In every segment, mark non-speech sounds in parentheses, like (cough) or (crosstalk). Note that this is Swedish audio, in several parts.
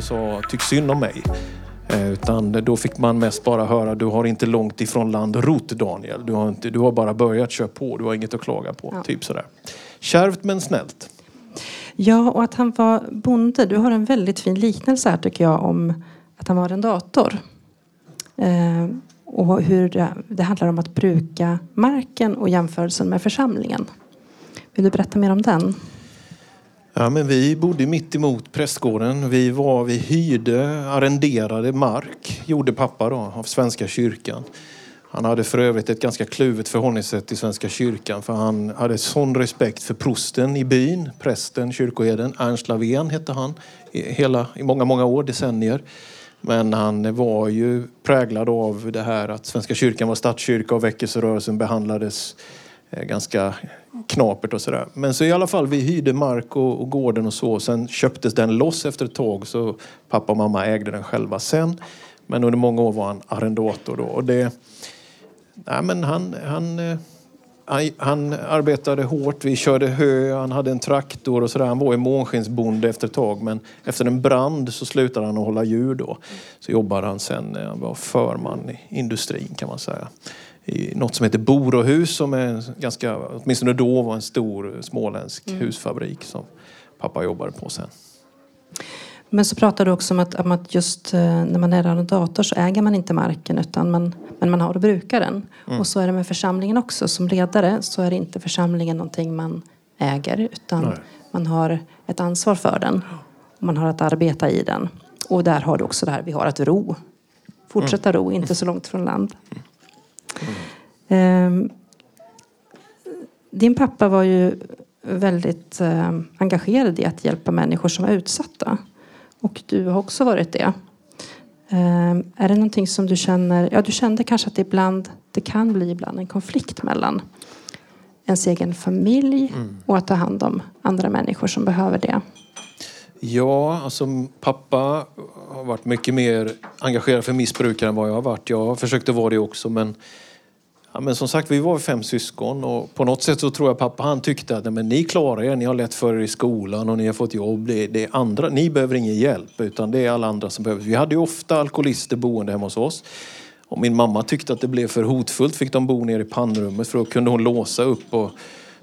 inte sa tyck synd om mig. Eh, utan då fick man mest bara höra du har inte långt ifrån land rot Daniel. Du har, inte, du har bara börjat köra på, du har inget att klaga på. Ja. Typ sådär. Kärvt men snällt. Ja, och att han var bonde. Du har en väldigt fin liknelse här tycker jag om att han var en dator. Eh, och hur det, det, handlar om att bruka marken och jämförelsen med församlingen. Vill du berätta mer om den? Ja, men vi bodde mitt emot prästgården. Vi, var, vi hyrde, arrenderade mark, gjorde pappa då, av Svenska kyrkan. Han hade för övrigt ett ganska kluvet förhållningssätt till Svenska kyrkan för han hade sån respekt för prosten i byn, prästen, kyrkoherden. Ernst Lavén hette han i, hela, i många, många år, decennier. Men han var ju präglad av det här att Svenska kyrkan var statskyrka och väckelserörelsen behandlades Eh, ganska knapert och sådär. Men så i alla fall, vi hyrde mark och, och gården och så. Sen köptes den loss efter ett tag så pappa och mamma ägde den själva sen. Men under många år var han arrendator då. Och det, nej men han, han, eh, han, han, arbetade hårt. Vi körde hö, han hade en traktor och sådär. Han var ju månskensbonde efter ett tag. Men efter en brand så slutade han att hålla djur då. Så jobbade han sen, han var förman i industrin kan man säga i något som heter Borohus som är ganska, åtminstone då var en stor småländsk mm. husfabrik som pappa jobbade på sen. Men så pratar du också om att, om att just eh, när man är arrendator så äger man inte marken utan man, men man har att bruka den. Mm. Och så är det med församlingen också. Som ledare så är inte församlingen någonting man äger utan Nej. man har ett ansvar för den. Och man har att arbeta i den. Och där har du också det här, vi har att ro. Fortsätta mm. ro, inte så långt från land. Mm. Mm. Din pappa var ju väldigt eh, engagerad i att hjälpa människor som var utsatta. Och du har också varit det. Eh, är det någonting som du känner, ja du kände kanske att det ibland, det kan bli ibland en konflikt mellan ens egen familj mm. och att ta hand om andra människor som behöver det? Ja, alltså pappa har varit mycket mer engagerad för missbrukare än vad jag har varit. Jag försökte vara det också men Ja, men som sagt, vi var fem syskon och på något sätt så tror jag pappa han tyckte att men ni klarar er, ni har lätt för er i skolan och ni har fått jobb. Det, det är andra, ni behöver ingen hjälp utan det är alla andra som behöver. Vi hade ju ofta alkoholister boende hemma hos oss. Och min mamma tyckte att det blev för hotfullt, fick de bo nere i pannrummet för då kunde hon låsa upp och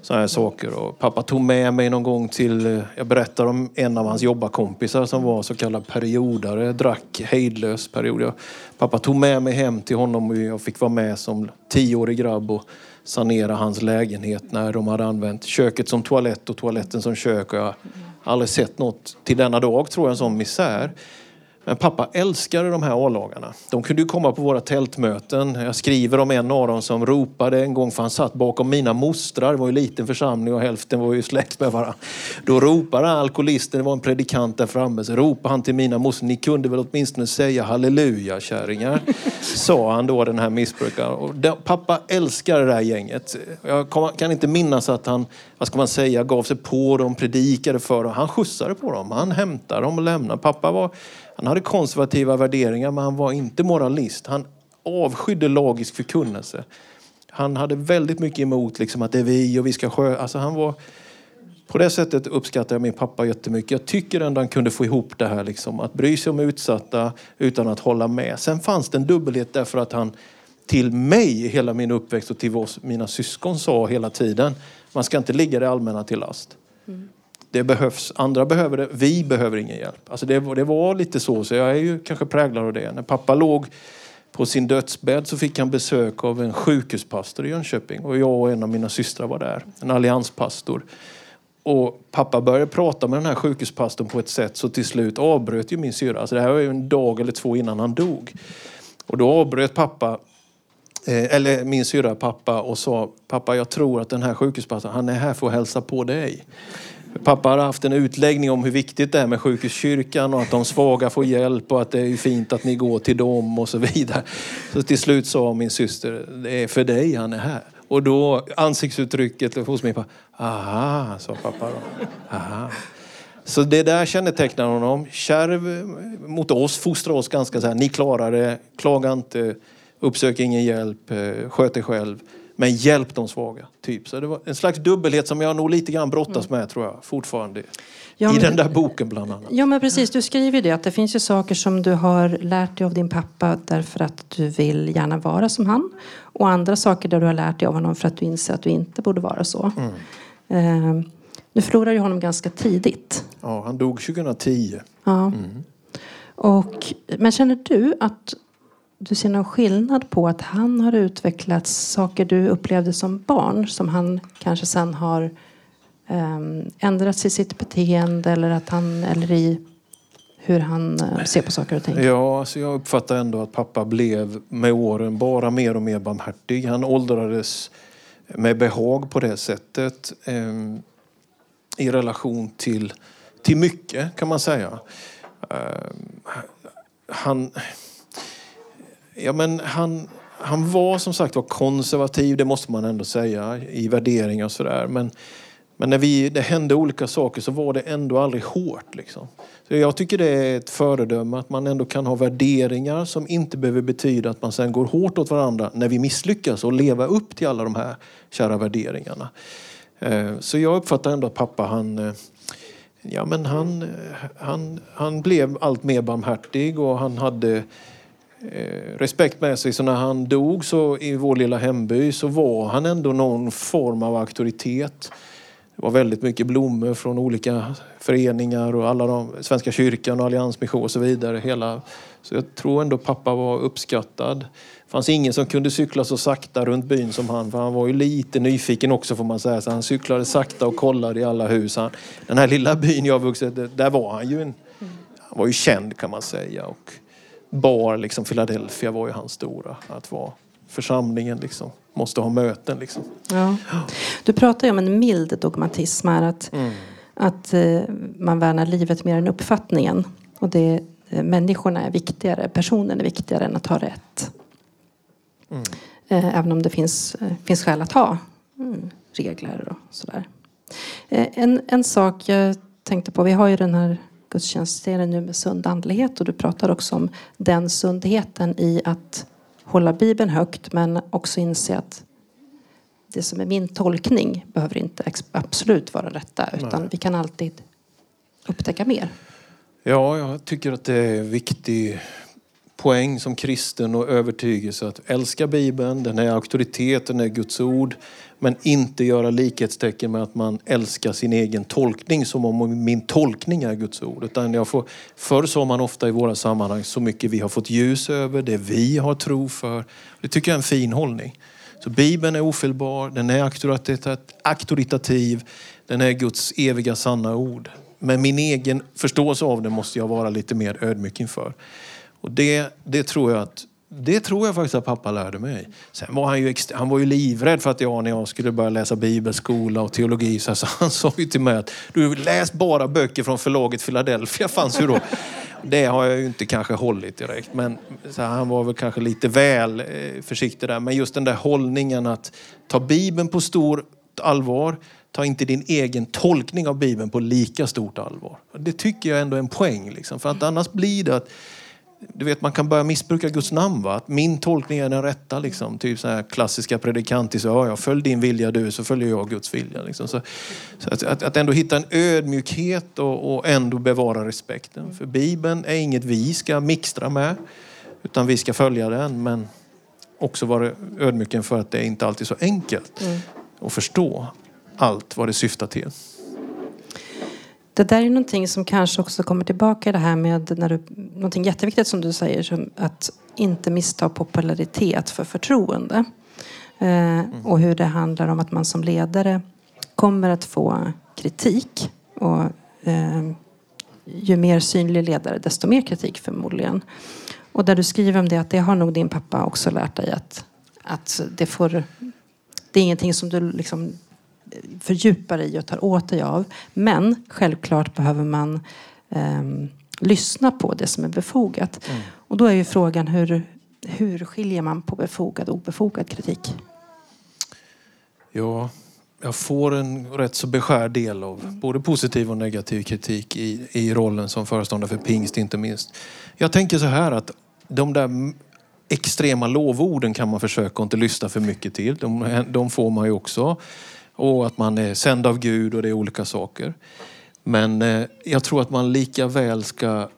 sådana här saker. Och pappa tog med mig någon gång till, jag berättar om en av hans jobbarkompisar som var så kallad periodare, drack hejdlös period. Jag, pappa tog med mig hem till honom och jag fick vara med som tioårig grabb och sanera hans lägenhet när de hade använt köket som toalett och toaletten som kök. Och jag har aldrig sett något till denna dag, tror jag, en sån misär. Men pappa älskade de här A-lagarna. De kunde ju komma på våra tältmöten. Jag skriver om en av dem som ropade en gång, för han satt bakom mina mostrar. Det var ju en liten församling och hälften var ju släkt med varandra. Då ropade alkoholisten, det var en predikant där framme, så ropade han till mina mostrar, ni kunde väl åtminstone säga halleluja kärringar. (laughs) Sa han då den här missbrukaren. Och de, pappa älskade det här gänget. Jag kan inte minnas att han, vad ska man säga, gav sig på dem, predikade för dem. Han skjutsade på dem, han hämtade dem och lämnade. Pappa var han hade konservativa värderingar men han var inte moralist. Han avskydde lagisk förkunnelse. Han hade väldigt mycket emot liksom, att det är vi och vi ska sjö... Alltså han var... På det sättet uppskattar jag min pappa jättemycket. Jag tycker ändå han kunde få ihop det här. Liksom, att bry sig om utsatta utan att hålla med. Sen fanns det en dubbelhet därför att han till mig hela min uppväxt och till oss, mina syskon sa hela tiden. Man ska inte ligga det allmänna till last. Mm det behövs, andra behöver det, vi behöver ingen hjälp. Alltså det, det var lite så, så jag är ju kanske präglad av det. När pappa låg på sin dödsbädd så fick han besök av en sjukhuspastor i Jönköping och jag och en av mina systrar var där, en allianspastor. Och pappa började prata med den här sjukhuspastorn på ett sätt så till slut avbröt ju min syra. Alltså det här var ju en dag eller två innan han dog. Och då avbröt pappa eh, eller min syra pappa och sa pappa jag tror att den här sjukhuspastorn han är här för att hälsa på dig. Pappa har haft en utläggning om hur viktigt det är med sjukhuskyrkan och att de svaga får hjälp och att det är fint att ni går till dem och så vidare. Så till slut sa min syster, det är för dig han är här. Och då ansiktsuttrycket hos min pappa, aha, sa pappa då. Aha. Så det där kännetecknar honom. Kärv mot oss, fostrar oss ganska så här, ni klarar det, klaga inte, uppsök ingen hjälp, eh, sköt dig själv. Men hjälp de svaga. Typ. Så det var en slags dubbelhet som jag nog lite grann brottas med tror jag fortfarande. Ja, I den där boken bland annat. Ja men precis, du skriver det att det finns ju saker som du har lärt dig av din pappa därför att du vill gärna vara som han. Och andra saker där du har lärt dig av honom för att du inser att du inte borde vara så. Eh, nu förlorade ju honom ganska tidigt. Ja, han dog 2010. Ja. Och, men känner du att du ser någon skillnad på att han har utvecklat saker du upplevde som barn som han kanske sen har ehm, um, ändrat i sitt beteende eller att han eller i hur han eh, ser på saker och ting? Ja, alltså jag uppfattar ändå att pappa blev med åren bara mer och mer barmhärtig. Han åldrades med behag på det sättet. um, I relation till, till mycket kan man säga. Um, han, ja, men han, han var som sagt var konservativ, det måste man ändå säga, i värderingar och sådär. Men, men när vi, det hände olika saker så var det ändå aldrig hårt. Liksom. Så jag tycker det är ett föredöme att man ändå kan ha värderingar som inte behöver betyda att man sen går hårt åt varandra när vi misslyckas och leva upp till alla de här kära värderingarna. Eh, så jag uppfattar ändå att pappa han eh, Ja, men han, eh, han, han blev allt mer barmhärtig och han hade Eh, respekt med sig. Så när han dog så i vår lilla hemby så var han ändå någon form av auktoritet. Det var väldigt mycket blommor från olika föreningar och alla de, Svenska kyrkan och Alliansmission och så vidare. Hela, så jag tror ändå pappa var uppskattad. Det fanns ingen som kunde cykla så sakta runt byn som han. För han var ju lite nyfiken också får man säga. Så han cyklade sakta och kollade i alla hus. Han, den här lilla byn jag vuxit där var han ju en, han var ju känd kan man säga. Och bar liksom Philadelphia var ju hans stora. Att vara församlingen liksom. Måste ha möten liksom. Ja. Du pratar ju om en mild dogmatism här. Att, att eh, man värnar livet mer än uppfattningen. Och det, eh, människorna är viktigare, personen är viktigare än att ha rätt. Eh, även om det finns, eh, finns skäl att ha mm, regler och sådär. Eh, en, en sak jag tänkte på, vi har ju den här gudstjänstserien nu med sund andlighet och du pratar också om den sundheten i att hålla Bibeln högt men också inse att det som är min tolkning behöver inte absolut vara rätta utan vi kan alltid upptäcka mer. Ja, jag tycker att det är en viktig poäng som kristen och övertygelse att älska Bibeln, den är auktoritet, den är Guds ord. Men inte göra likhetstecken med att man älskar sin egen tolkning som om min tolkning är Guds ord. Utan jag får, förr sa man ofta i våra sammanhang så mycket vi har fått ljus över, det vi har tro för. Det tycker jag är en fin hållning. Så Bibeln är ofelbar, den är auktoritativ, auktoritativ den är Guds eviga sanna ord. Men min egen förståelse av det måste jag vara lite mer ödmjuk inför. Och det, det tror jag att det tror jag faktiskt att pappa lärde mig. Sen var han ju, han var ju livrädd för att jag när jag skulle börja läsa bibelskola och teologi så, han (laughs) sa ju till mig att du läs bara böcker från förlaget Philadelphia fanns ju då. Det har jag ju inte kanske hållit direkt men så här, han var väl kanske lite väl eh, försiktig där. Men just den där hållningen att ta bibeln på stort allvar ta inte din egen tolkning av Bibeln på lika stort allvar. Det tycker jag ändå är en poäng. Liksom. För att annars blir det att du vet, man kan börja missbruka Guds namn. Va? Att min tolkning är den rätta. Liksom. Typ så här klassiska predikanter. Så, ja, jag följ din vilja du så följer jag Guds vilja. Liksom. Så, så att, att, att ändå hitta en ödmjukhet och, och ändå bevara respekten. För Bibeln är inget vi ska mixtra med. Utan vi ska följa den. Men också vara ödmjuken för att det är inte alltid så enkelt att förstå allt vad det syftar till. Det där är någonting som kanske också kommer tillbaka i det här med när du, någonting jätteviktigt som du säger, som att inte missta popularitet för förtroende. Eh, och hur det handlar om att man som ledare kommer att få kritik. Och eh, ju mer synlig ledare, desto mer kritik förmodligen. Och där du skriver om det, att det har nog din pappa också lärt dig att, att det får... Det är ingenting som du liksom fördjupar dig och tar åt dig av. Men självklart behöver man ehm, lyssna på det som är befogat. Och då är ju frågan hur, hur skiljer man på befogad och obefogad kritik? Ja, jag får en rätt så beskärd del av både positiv och negativ kritik i, i rollen som föreståndare för pingst inte minst. Jag tänker så här att de där extrema lovorden kan man försöka inte lyssna för mycket till. De, de får man ju också. Och att man är sänd av Gud och det är olika saker. Men eh, jag tror att man lika väl ska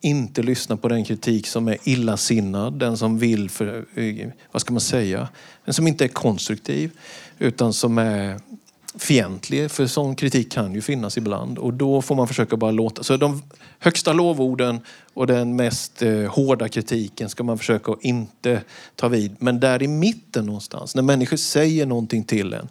inte lyssna på den kritik som är illasinnad, den som vill, för, eh, vad ska man säga, den som inte är konstruktiv utan som är fientlig. För sån kritik kan ju finnas ibland och då får man försöka bara låta. Så de högsta lovorden och den mest eh, hårda kritiken ska man försöka att inte ta vid. Men där i mitten någonstans, när människor säger någonting till en.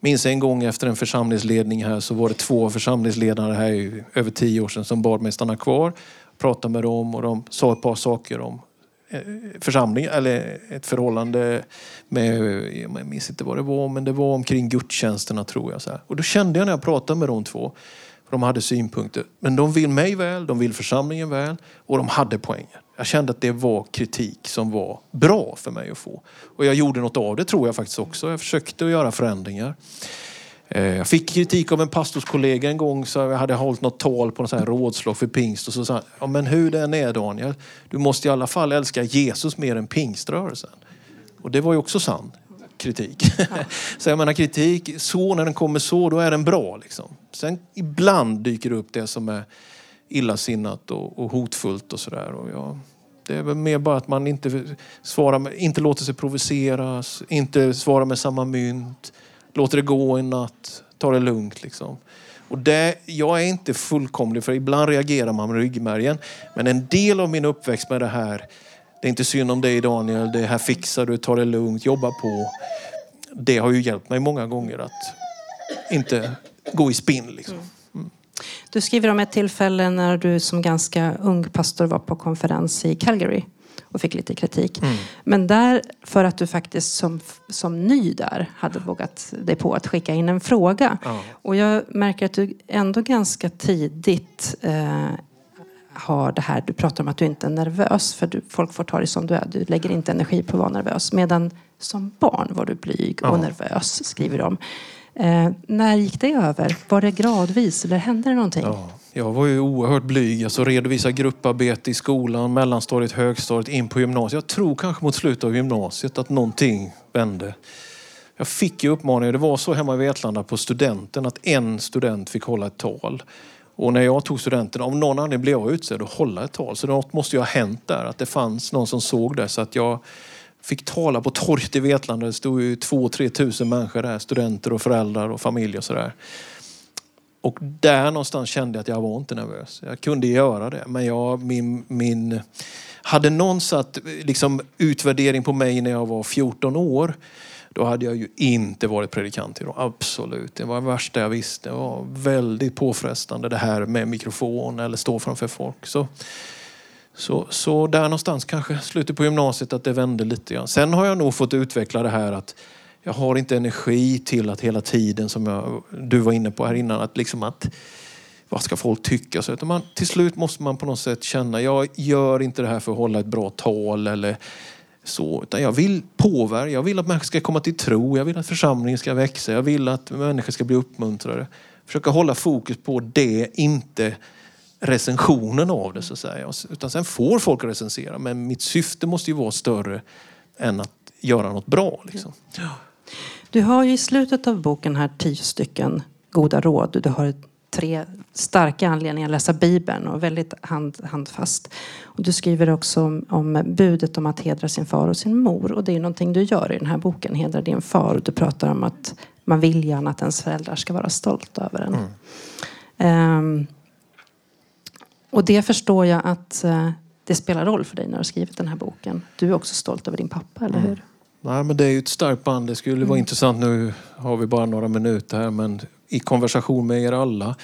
Minns en gång efter en församlingsledning här så var det två församlingsledare här i över tio år sedan som bad mig stanna kvar prata med dem och de sa ett par saker om eh, församling eller ett förhållande med, jag minns inte vad det var, men det var omkring gudstjänsterna tror jag. Så här. Och då kände jag när jag pratade med de två, de hade synpunkter. Men de vill mig väl, de vill församlingen väl och de hade poängen. Jag kände att det var kritik som var bra för mig att få. Och jag gjorde något av det tror jag faktiskt också. Jag försökte att göra förändringar. Eh, jag fick kritik av en pastorskollega en gång så jag hade hållit något tal på något rådslag för pingst och så sa han, ja men hur den är Daniel, du måste i alla fall älska Jesus mer än pingströrelsen. Och det var ju också sann kritik. (laughs) så jag menar kritik, så när den kommer så, då är den bra. Liksom. Sen ibland dyker det upp det som är illasinnat och, och hotfullt och sådär. det är väl mer bara att man inte, svarar med, inte låter sig provoceras, inte svarar med samma mynt låter det gå en natt, tar det lugnt. Liksom. Och det, jag är inte fullkomlig, för ibland reagerar man med ryggmärgen. Men en del av min uppväxt med det här, det är inte synd om dig Daniel, det här fixar du, ta det lugnt, jobba på. Det har ju hjälpt mig många gånger att inte gå i spinn. Liksom. Mm. Du skriver om ett tillfälle när du som ganska ung pastor var på konferens i Calgary och fick lite kritik. Mm. Men där, för att du faktiskt som, som ny där hade vågat dig på att skicka in en fråga. Ja. Och jag märker att du ändå ganska tidigt eh, har det här, du pratar om att du inte är nervös för du, folk får ta dig som du är. Du lägger inte energi på att vara nervös. Medan som barn var du blyg och ja. nervös, skriver de. Eh, när gick det över? Var det gradvis eller hände det någonting? Ja. Jag var ju oerhört blyg. Alltså redovisa grupparbete i skolan, mellanstadiet, högstadiet, in på gymnasiet. Jag tror kanske mot slutet av gymnasiet att någonting vände. Jag fick ju uppmaningar, det var så hemma i Vetlanda på studenten att en student fick hålla ett tal. Och när jag tog studenten, av någon anledning blev jag utsedd att hålla ett tal. Så något måste ju ha hänt där, att det fanns någon som såg det. Så att jag fick tala på torget i Vetlanda. Det stod ju två, tre tusen människor där, studenter och föräldrar och familj och sådär. Och där någonstans kände jag att jag var inte nervös. Jag kunde göra det. Men jag, min, min, hade någon satt liksom, utvärdering på mig när jag var 14 år, då hade jag ju inte varit predikant idag. Absolut. Det var det värsta jag visste. Det var väldigt påfrestande det här med mikrofon eller stå framför folk. Så, så, så där någonstans, kanske slutet på gymnasiet, att det vände lite grann. Sen har jag nog fått utveckla det här att jag har inte energi till att hela tiden, som jag, du var inne på här innan, att liksom att vad ska folk tycka? Så man, till slut måste man på något sätt känna, jag gör inte det här för att hålla ett bra tal eller så, utan jag vill påverka. Jag vill att människor ska komma till tro. Jag vill att församlingen ska växa. Jag vill att människor ska bli uppmuntrade. Försöka hålla fokus på det, inte recensionen av det så att säga. Utan sen får folk recensera, men mitt syfte måste ju vara större än att göra något bra. Liksom. Ja. Du har ju i slutet av boken här tio stycken goda råd. Du har tre starka anledningar att läsa Bibeln och väldigt hand, handfast. Och du skriver också om, om, budet om att hedra sin far och sin mor. Och det är någonting du gör i den här boken, Hedra din far. Och du pratar om att man vill gärna att ens föräldrar ska vara stolta över en. Mm. Um, och det förstår jag att uh, det spelar roll för dig när du har skrivit den här boken. Du är också stolt över din pappa, eller mm. hur? Nej, men det är ju ett starkt band. Det skulle vara mm. intressant, nu har vi bara några minuter här, men i konversation med er alla.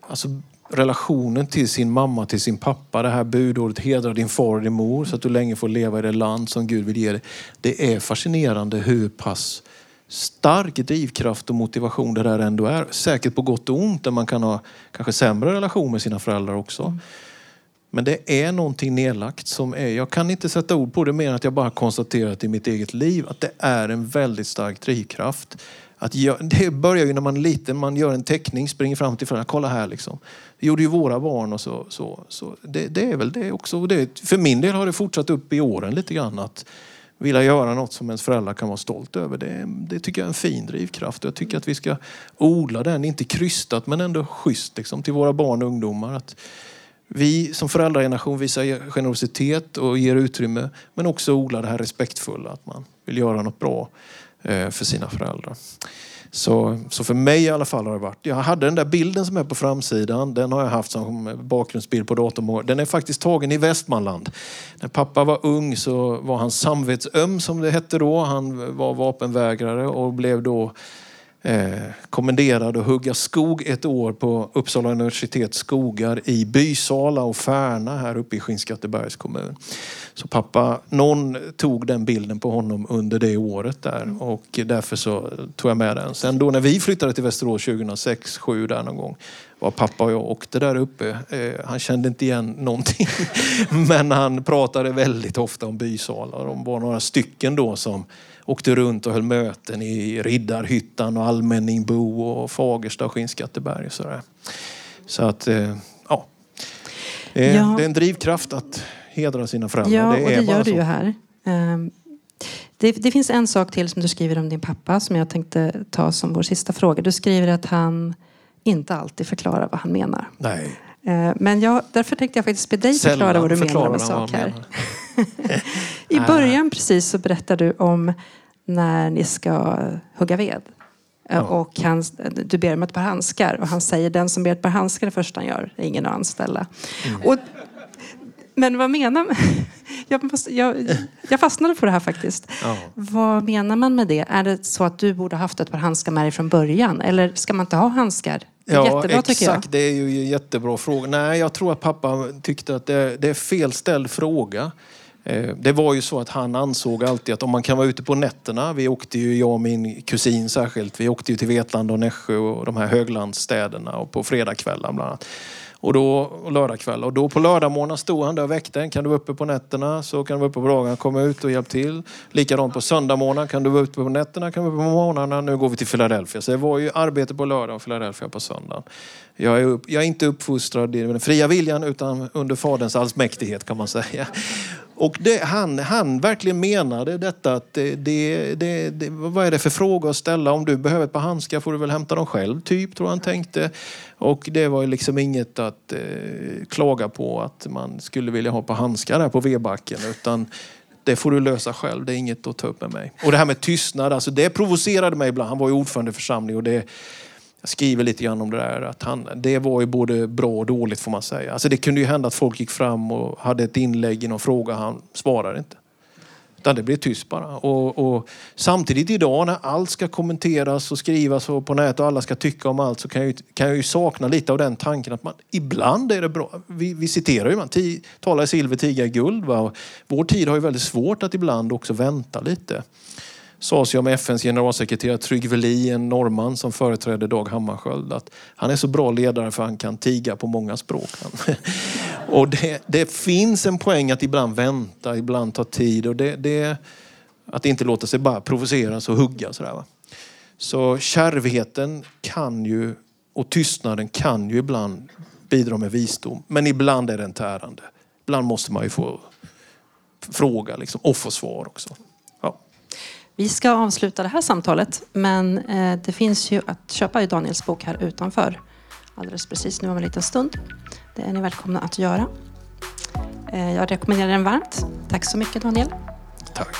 Alltså relationen till sin mamma, till sin pappa, det här budordet hedra din far och din mor så att du länge får leva i det land som Gud vill ge dig. Det är fascinerande hur pass stark drivkraft och motivation det där ändå är. Säkert på gott och ont, där man kan ha kanske sämre relation med sina föräldrar också. Mm. Men det är någonting nedlagt som är, jag kan inte sätta ord på det mer än att jag bara konstaterat i mitt eget liv att det är en väldigt stark drivkraft. att jag, (laughs) det börjar ju när man är liten, man gör en teckning, springer fram till föräldrarna, kolla här liksom. Det gjorde ju våra barn och så. så, så det, det är väl det också. Det, för min del har det fortsatt upp i åren lite grann. Att vilja göra något som ens föräldrar kan vara stolt över. Det, det tycker jag är en fin drivkraft. Jag tycker att vi ska odla den, inte krystat men ändå schysst liksom, till våra barn och ungdomar. Att vi som föräldrageneration visar generositet och ger utrymme men också odlar det här respektfulla, att man vill göra något bra eh, för sina föräldrar. Så, så för mig i alla fall har det varit. Jag hade den där bilden som är på framsidan. Den har jag haft som bakgrundsbild på datorn. Den är faktiskt tagen i Västmanland. När pappa var ung så var han samvetsöm som det hette då. Han var vapenvägrare och blev då eh, kommenderad att hugga skog ett år på Uppsala universitets skogar i Bysala och Färna här uppe i Skinnskattebergs kommun. Så pappa, någon tog den bilden på honom under det året där och därför så tog jag med den. Sen då när vi flyttade till Västerås 2006, 2007 där någon gång var pappa och jag åkte där uppe. Eh, han kände inte igen någonting. (laughs) Men han pratade väldigt ofta om Bysala. De var några stycken då som åkte runt och höll möten i Riddarhyttan och Allmänningbo och Fagersta och Skinnskatteberg. Och sådär. Så att, eh, ja. ja. Det är en drivkraft att hedra sina föräldrar. Ja, det och det gör du ju här. Ehm, det, det, finns en sak till som du skriver om din pappa som jag tänkte ta som vår sista fråga. Du skriver att han inte alltid förklarar vad han menar. Nej. Ehm, men jag, därför tänkte jag faktiskt be dig Sällan förklara vad du menar med sak här. (laughs) I början precis så berättar du om när ni ska hugga ved. Ja. Och han, du ber om ett par handskar och han säger den som ber ett par handskar det första han gör är ingen att anställa. Mm. Och men vad menar man? (laughs) Jag, jag, jag fastnade på det här faktiskt. Ja. Vad menar man med det? Är det så att du borde ha haft ett par handskar med dig från början? Eller ska man inte ha handskar? Ja, jättebra exakt. tycker jag. Det är ju en jättebra fråga. Nej, jag tror att pappa tyckte att det, det är fel ställd fråga. Eh, det var ju så att han ansåg alltid att om man kan vara ute på nätterna, vi åkte ju, jag och min kusin särskilt, vi åkte ju till Vetlanda och Nässjö och de här höglandsstäderna och på fredagskvällar bland annat. Och då, lördagkväll. Och då på lördagmorgnar stod han där och väckte en. Kan du vara uppe på nätterna så kan du vara uppe på dagarna. Komma ut och hjälp till. Likadant på söndagmorgnar. Kan du vara uppe på nätterna, kan du vara uppe på morgnarna. Nu går vi till Philadelphia. Så det var ju arbete på lördag och Philadelphia på söndagen. Jag är, upp, jag är inte uppfostrad i den fria viljan utan under faderns allsmäktighet kan man säga. Och det, han, han verkligen menade detta att det, det, det, det, vad är det för fråga att ställa? Om du behöver ett par handskar får du väl hämta dem själv, typ, tror han tänkte. Och det var liksom inget att eh, klaga på att man skulle vilja ha ett par handskar där på vedbacken. Utan det får du lösa själv, det är inget att ta upp med mig. Och det här med tystnad, alltså det provocerade mig ibland. Han var ju ordförande i församling och det skriver lite grann om det där. Att han, det var ju både bra och dåligt får man säga. Alltså det kunde ju hända att folk gick fram och hade ett inlägg i någon fråga. Han svarade inte. Utan det blev tyst bara. Och, och, samtidigt idag när allt ska kommenteras och skrivas på nätet och alla ska tycka om allt så kan jag, ju, kan jag ju sakna lite av den tanken att man ibland är det bra. Vi, vi citerar ju man, talar i silver, tiga guld. Va? Och vår tid har ju väldigt svårt att ibland också vänta lite sades ju om FNs generalsekreterare Trygve Lie, en norrman som företrädde Dag Hammarskjöld, att han är så bra ledare för han kan tiga på många språk. (laughs) och det, det, finns en poäng att ibland vänta, ibland ta tid och det, det att inte låta sig bara provoceras och hugga. Sådär, va? Så kärvheten kan ju, och tystnaden kan ju ibland bidra med visdom. Men ibland är den tärande. Ibland måste man ju få fråga liksom, och få svar också. Vi ska avsluta det här samtalet men eh, det finns ju att köpa i Daniels bok här utanför alldeles precis nu om en liten stund. Det är ni välkomna att göra. Eh, jag rekommenderar den varmt. Tack så mycket Daniel. Tack.